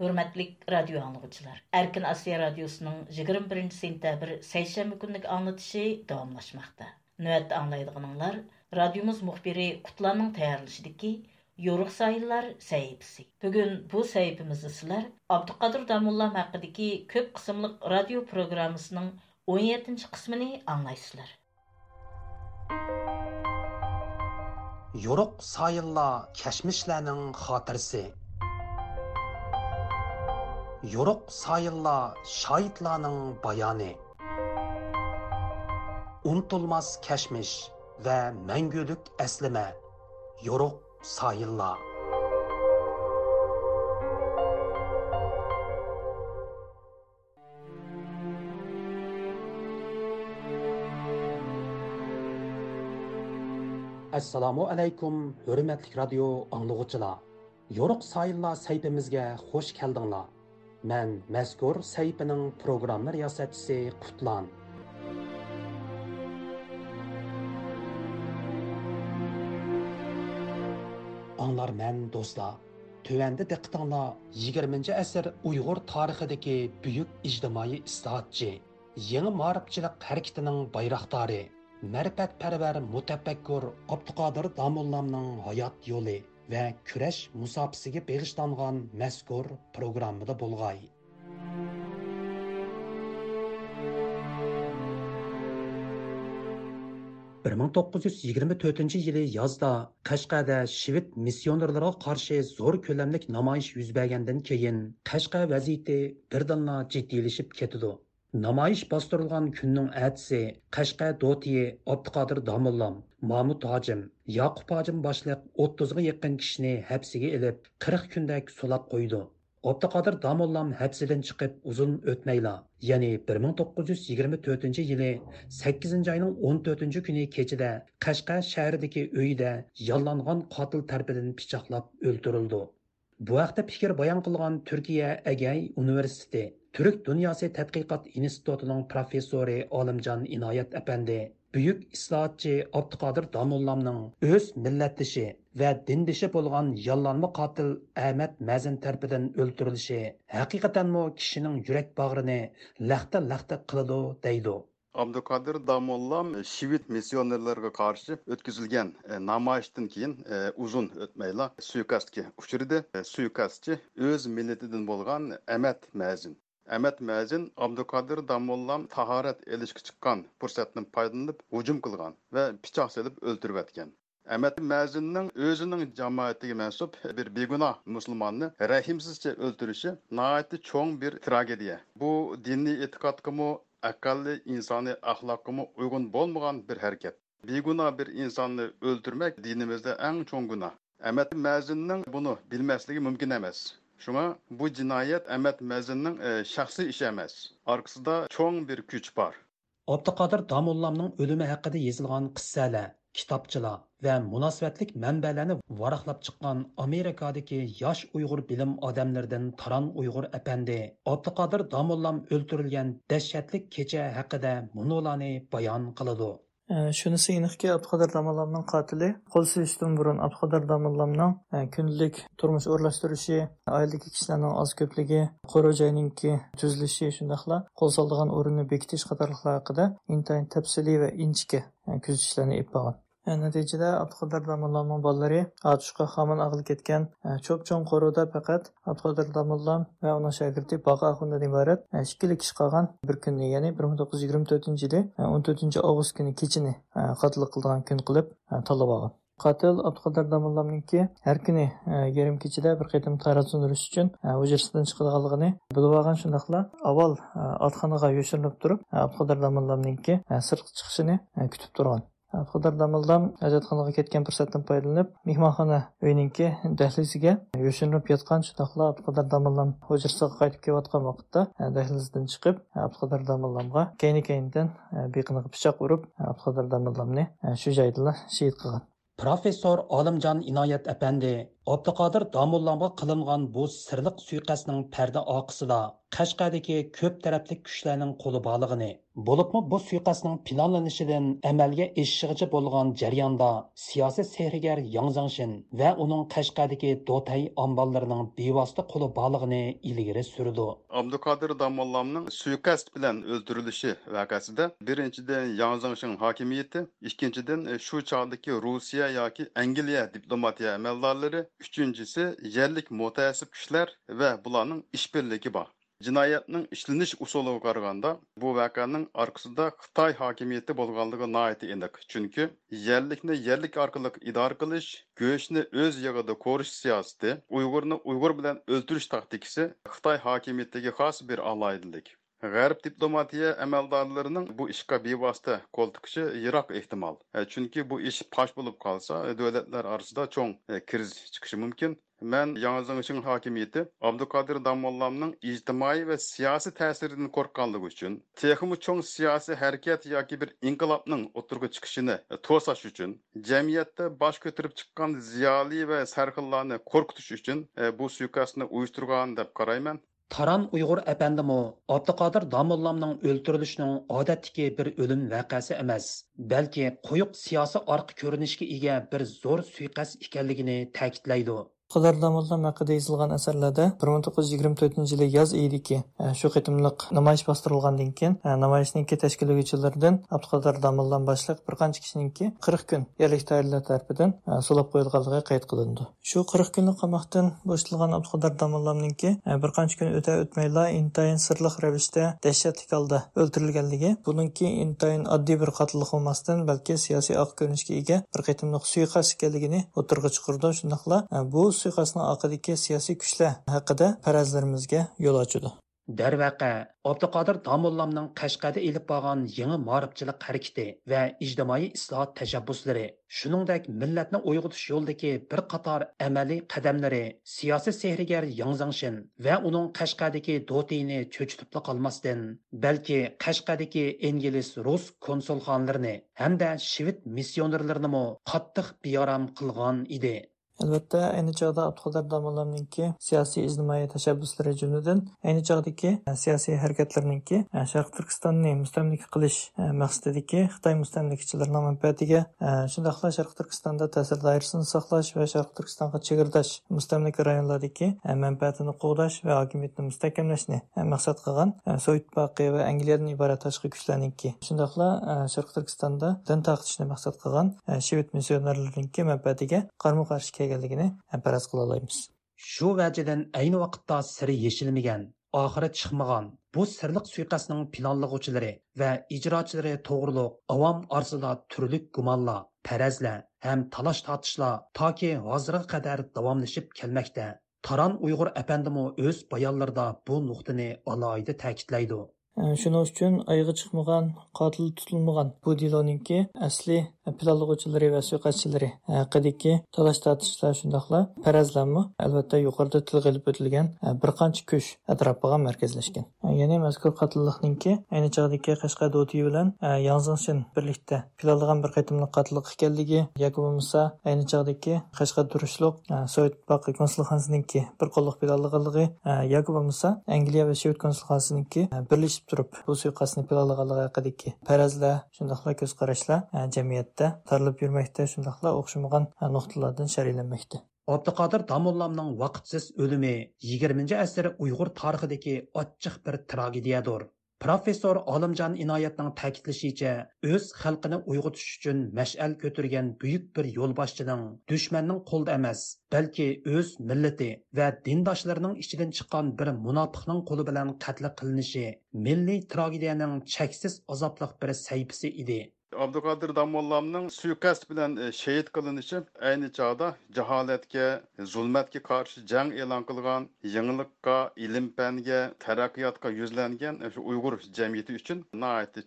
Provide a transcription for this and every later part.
Hürmetlik radyo anlıqçılar. Erkin Asya Radyosu'nun 21 sentabr seyşembi günlük anlatışı devamlaşmakta. Nöbet anlaydıgınlar radyomuz muhbiri Kutlan'ın tayarlışıdaki Yoruq sayıllar сайылар» Bugün bu бұл sizler сілер, Damullam Дамулла köp kısımlık radyo programısının 17. kısmını anlaysılar. Yoruq sayıllar keşmişlerinin hatırısı yoruk sayılla şahitlanın bayanı. Unutulmaz keşmiş ve mengülük eslime, yoruk sayılla. assalomu alaykum hurmatli radio anglug'uchilar yo'ruq sayillar saytimizga xush keldinglar Мән мәзкур сәйпінің программа риясәтчесе Құтлан. Аңлар мән достар, Төвәнді диqqətinglə 20-ci əsr Uyğur tarixidəki böyük ictimai islahatçı, yeni marifçilik hərəkətinin bayraqdarı, mərifətpərvər mutafakkur Abduqadir Damullamның hayat yolu va kurash musofisiga bag'ishlangan mazkur programmada bo'lg'ay bir ming to'qqiz yuz yigirma to'rtinchi yili yozda qashqada shved missionerlarga qarshi zo'r ko'lamlik namoyish yuz bergandan keyin qashqa vaziyati birdanla jiddiylashib ketadi namoyish bostirilgan kunning atisi qashqa dotiyi abduqodir domullam Mahmud Hacim, Yaqub Hacim boshliq 30ga yaqin kishini hapsiga ilib, 40 kundek sulab qo'ydi. Abduqodir Damollam hapsidan chiqib uzun o'tmayla, ya'ni 1924 yili 8 oyning 14 kuni kechida Qashqa shahridagi uyida yollangan qotil tarafidan pichoqlab o'ldirildi. Bu haqda fikr bayon qilgan Turkiya Agay universiteti Turk dunyosi tadqiqot institutining professori Olimjon Inoyat apandi buyuk islohotchi abduqodir domullamning o'z millatdishi va dindishi bo'lgan yollanma qotil ahmad mazin tarafidan o'ldirilishi haqiqatanmi kishining yurak bag'rini laxta laxta qiladi deydi. Абдукадыр Дамуллам э, шивит миссионерлерге каршы өткізілген э, намайыштын кейін э, узун өтмейла суйкастки ұшырды. Суйкастчы өз милетидын болған Әмәт Мәзин. Әмәт Мәзин Абдукадыр Дамуллам тахарат елішкі чыққан пурсатнын пайдынып ұжым кылған вә пичақ селіп өлтіріп әткен. Әмәт Мәзиннің өзінің жамаеттеге мәсіп бір бегуна мұсылманны рәхимсізше өлтіріші наайты чоң бір трагедия. Бұ дини этикаткымы aqalli insoniy axloqqa uyg'un bo'lmagan bir harakat. Begunoh bir insonni o'ldirmak dinimizda eng cho'ng gunoh. Әмәт Мәзиннің buni bilmasligi mumkin emas. Шуңа bu jinoyat Әмәт e, шәхси ishi emas. Arkasida cho'ng bir kuch bor. Abduqodir Damullamның o'limi haqida yozilgan qissalar, kitobchilar va munosabatlik manbalarni varaqlab chiqqan Amerikadagi yosh Uyg'ur bilim odamlaridan Taron Uyg'ur apandi Abduqodir domullam o'ldirilgan dahshatli kecha haqida munolani bayon qiladi. Э, shunisi aniqki abduqadir domollamning qotili qo'l silishdan burun abduqadir domollamning e, kundalik turmush o'rlashtirishi oiladagi kishilarning oz ko'pligi qo'ri joyninki tuzilishi shundoqla qo'l soldigan o'rinni bekitish qatorliqlar haqida intayin tafsiliy va inchiki e, kuzatishlarni ib E, natijada abduqodir domollamning bolalari otishqa xamin ag'il ketgan e, cho'p cho'ng qo'ruvda faqat abduqodir domollam va uning shogirdi boqa axundan iborat e, ikkili kishi qolgan bir kunni ya'ni bir ming to'qqiz yuz yigirma to'rtinchi yili o'n to'rtinchi avgust kuni kechini qatl qildigan kun qilib tanlab olgan. Qotil abduqodir domollamniki har kuni yarim kechada bir qaytim tarat sundirish uchun hujrasidan chiqadiganligini bilib olgan shundoqla avval otxonaga yo'shirinib turib abduqodir domollamniki sirtqa chiqishini kutib turgan. Ә, Қыдырдамылдан әжетханаға кеткен пұрсаттан пайдаланып, мейманхана өйніңке дәхлізіге өшініп жатқан шынақла Қыдырдамылдан хожырсыға қайтып кеп атқан вақытта ә, дәхлізден шығып, ә, Қыдырдамыламға кейні-кейінден бейқынығы пышақ ұрып, Қыдырдамыламны шу жайдыла шейіт қылған. Профессор Алымжан Инайет әпенде Abduqodir Damullamga qilingan bu sirliq suiqasdning parda oqisida Qashqadagi ko'p taraflik kuchlarning qo'li borlig'ini, bo'libmi bu suiqasdning planlanishidan amalga eshishigacha bo'lgan jarayonda siyosiy sehrigar Yang Zangshin va uning Qashqadagi Dotay omborlarining bevosita qo'li borlig'ini ilgari surdi. Abduqodir Damollamning suiqasd bilan o'ldirilishi vaqasida birinchidan Yang Zangshin hokimiyati, ikkinchidan shu chog'dagi Rossiya yoki Angliya diplomatiya amaldorlari, Üçüncüsü yerlik mutasib kuchlar va bulanın işbirliği bor. jinoyatning ishlanish usuliga qaraganda bu voqeaning orqasida xitoy hokimiyati bo'lganligi noayti aniq chunki yerlikni yerlik orqali idora qilish go'shtni o'z yig'ida ko'rish siyosati uyg'urni uyg'ur bilan o'ldirish taktikasi xitoy hokimiyatiga xos bir aloyidlik g'arb diplomatiya amaldorlarining bu ishga bevosita qo'l tiqishi yiroq ehtimol. E, chunki bu ish fosh bo'lib qolsa e, davlatlar orasida cho'ng e, kriz chiqishi mumkin. Man Яңа hokimiyati abduqodir Абдукадир ijtimoiy va siyosiy ta'siridan qo'rqqanligi uchun texmi cho'ng siyosiy harakat yoki bir inqilobning o'tirg'i chiqishini to'sash uchun jamiyatda bosh ko'tarib chiqqan ziyoli va sarxillarni qo'rqitish uchun bu suiqasdni uyushtirgan deb qarayman. Таран Uyg'ur әпәндімі Абдықадыр Damollamның өлтірілішінің odatdagi bir o'lim вәқәсі emas, balki quyuq сиясы арқы көрінішке ega bir zo'r suiqasd ekanligini ta'kidlaydi. Qadar damollam haqida yozilgan asarlarda 1924 yili yoz ediki e, shu qitimliq namoyish bostirilgandan keyin e, namoyishninki tashkillovchilaridan Abduqadar damollam boshliq bir qancha kishiningki 40 kun yerlik tayyorlar tarafidan e, so'lab qo'yilganligi qayd qilindi. Shu 40 kunlik qamoqdan bo'shatilgan Abduqadar damollamninki bir qancha kun o'ta o'tmayla intayin sirliq ravishda dahshatli holda o'ldirilganligi, buningki intayin oddiy bir qotillik bo'lmasdan, balki siyosiy oq ko'rinishga ega bir qitimliq suiqasd ekanligini o'tirg'i chiqirdi. shundoqla bu suiqasdning oqidagi siyosiy kuchlar haqida farazlarimizga yo'l ochadi darvaqa abduqodir domullamning qashqada ilib borgan yangi moribchilik harakati va ijtimoiy islohot tashabbuslari shuningdek millatni uyg'otish yo'lidagi bir qator amaliy qadamlari siyosiy sehrigar yangzangshin va uning qashqadagi dotini cho'chitibla qolmasdan balki qashqadagi ingliz rus konsulxonlarini hamda shved missionerlarini qattiq biyoram qilgan edi. Albatta ayni chog'da abduqodir domollarninki siyosiy ijtimoiy tashabbuslari jumladan ayni chog'dagi e, siyosiy harakatlarninki e, sharq turkistonni mustamlika qilish e, maqsadidagi xitoy mustamlikachilarning manfaatiga e, shundoqla sharq turkistonda ta'sir doirasini saqlash va sharq turkistonga chegirdash mustamlika rayonlardagi manfaatini qo'g'dash va hokimiyatni mustahkamlashni maqsad qilgan sovet ittifoqi va angliyadan iborat tashqi kuchlarninki. Shundoqla sharq turkistonda din taqitishni maqsad qilgan shved missionerlarninki manfaatiga qarama ekanligini paraz qila olamiz. Shu vajidan ayni vaqtda siri yechilmagan oxiri chiqmagan bu sirliq suiqasdning planlag'uvchilari va ijrochilari to'g'riliq avom orasida turli gumonlar parazlar ham talash tortishlar toki hozirga qadar davomlashib kelmoqda. Taron uyg'ur apandimu o'z bayonlarida bu nuqtani aloyida ta'kidlaydi. Shuning uchun oyga chiqmagan qotil tutilmagan bu deloninki asli planlovchilari va suiqasdchilari haqidagi talash tortishlar shundoqla farazlanmi albatta yuqorida tilga ilib o'tilgan bir qancha kuch atrofiga markazlashgan ya'ni mazkur qotillikninki ayni chog'dagi qashqa doti bilan yanzingshin birlikda planlagan bir qatimliq qotillik ekanligi yoki bo'lmasa ayni chog'dagi qashqa turishliq sovet ittifoqi konsulxonasiniki bir qo'lliq planlaganligi yoki bo'lmasa angliya va shved konsulxonasiniki birlashib ئېلىشىپ تۇرۇپ بۇ سۇيىقەستنى پىلانلىغانلىقى ھەققىدىكى پەرەزلەر شۇنداقلا كۆز قاراشلار جەمئىيەتتە تارىلىپ يۈرمەكتە شۇنداقلا ئوخشىمىغان نۇقتىلاردىن شەرھلەنمەكتە Абдықадыр Дамолламның вақытсыз өлімі 20-әсір ұйғыр тарихидagi ochiq bir tragediyadir. Professor Olimjon Inoyatning ta'kidlashicha, o'z xalqini uyg'otish uchun mash'al ko'targan buyuk bir yo'lboshchining dushmanning qo'lida emas, balki o'z millati va dindoshlarining ichidan chiqqan bir munofiqning qo'li bilan qatl qilinishi milliy tragediyaning cheksiz azobli bir sayfisi edi. Abduqodir damollamning suiqasd bilan e, shahid qilinishi ayni chog'da jaholatga zulmatga qarshi jang e'lon qilgan yangilikqa ilm fanga taraqqiyotga yuzlangan e, shu uyg'ur jamiyati uchun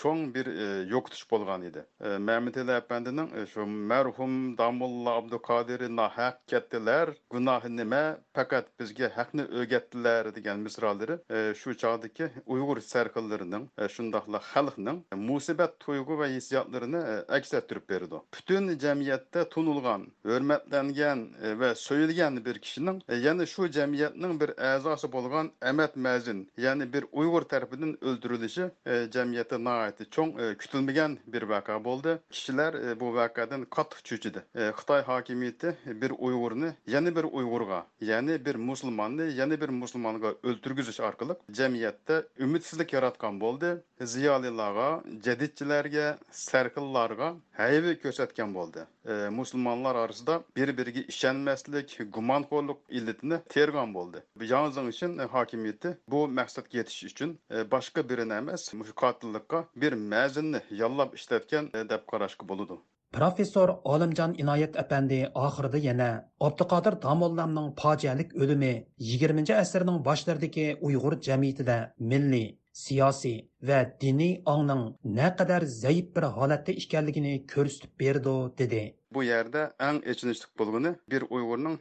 cho'ng bir e, yo'qotish bo'lgan edi. E, mamitilla apandining e, shu marhum damulla abduqodir nahaq ketdilar gunohi nima faqat bizga haqni o'rgatdilar degan misrolari shu chog'dagi uyg'ur sarqillarining shundoqla xalqning musibat tuyg'u va hissiyot hissiyotlarini e, aks ettirib berdi. Butun jamiyatda tunilgan hurmatlangan e, va so'yilgan bir kishining e, ya'ni shu jamiyatning bir a'zosi bo'lgan amat mazin ya'ni bir uyg'ur tarafidan o'ldirilishi jamiyatda nihoyatda cho'ng kutilmagan bir voqea bo'ldi. Kishilar bu voqeadan qattiq cho'chidi. Xitoy hokimiyati bir uyg'urni yana bir uyg'urga ya'ni bir musulmonni yana bir musulmonga o'ltirgizish orqali jamiyatda umidsizlik yaratgan bo'ldi. Ziyolilarga jadidchilarga sarxillarga hayvi ko'rsatgan bo'ldi. E, musulmonlar orasida bir biriga ishonmaslik gumonxo'rlik illatini tergan bo'ldi. Yanzing uchun hokimiyati bu maqsadga yetish uchun e, boshqa birini emas qotillikqa bir mazinni yollab ishlatgan e, deb qarashga bo'ladi professor olimjon inoyat apandi oxirida yana abduqodir domollamning fojialik o'limi 20 asrning boshlaridagi uyg'ur jamiyatida milliy siyosiy va diniy ongning naqadar zaif bir holatda ekanligini ko'rsatib berdi dedi. Bu yerda eng echinishli bo'lgani bir uyg'urning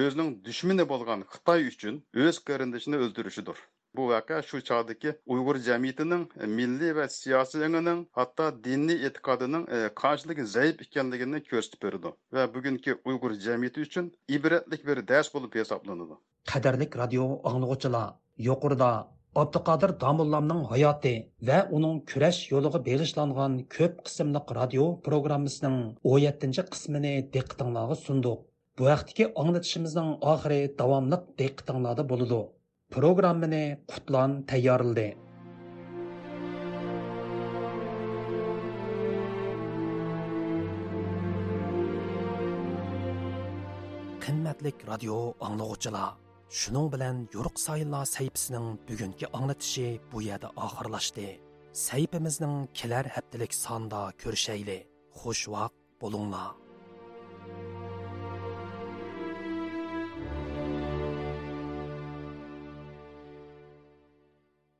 o'zining dushmani bo'lgan xitoy uchun o'z qarindishini o'ldirishidir. Bu voqea shu chog'dagi uyg'ur jamiyatining milliy va siyosiy hatto diniy e'tiqodining qanchalik zaif ekanligini ko'rsatib berdi va bugungi uyg'ur jamiyati uchun ibratlik bir dars bo'lib hisoblanadi. Qadrlik radio anglag'uchilar yuqorida abduqodir domullamning hayoti va uning kurash yo'liga beg'ishlangan ko'p qismliq radio programmasining 17 qismini diqqatinglarga sundiq bu vaqtdagi anglatishimizning oxiri davomli diqqatinglarda bo'ladi programmani qutlan tayyorildi qimmatlik radio anglag'uchilar shuning bilan yo'riq sayillar sayfisining bugungi anglatishi bu yerda oxirlashdi sayfimizning kelar haftalik sonda ko'rishayli xush vaqt bo'linglar.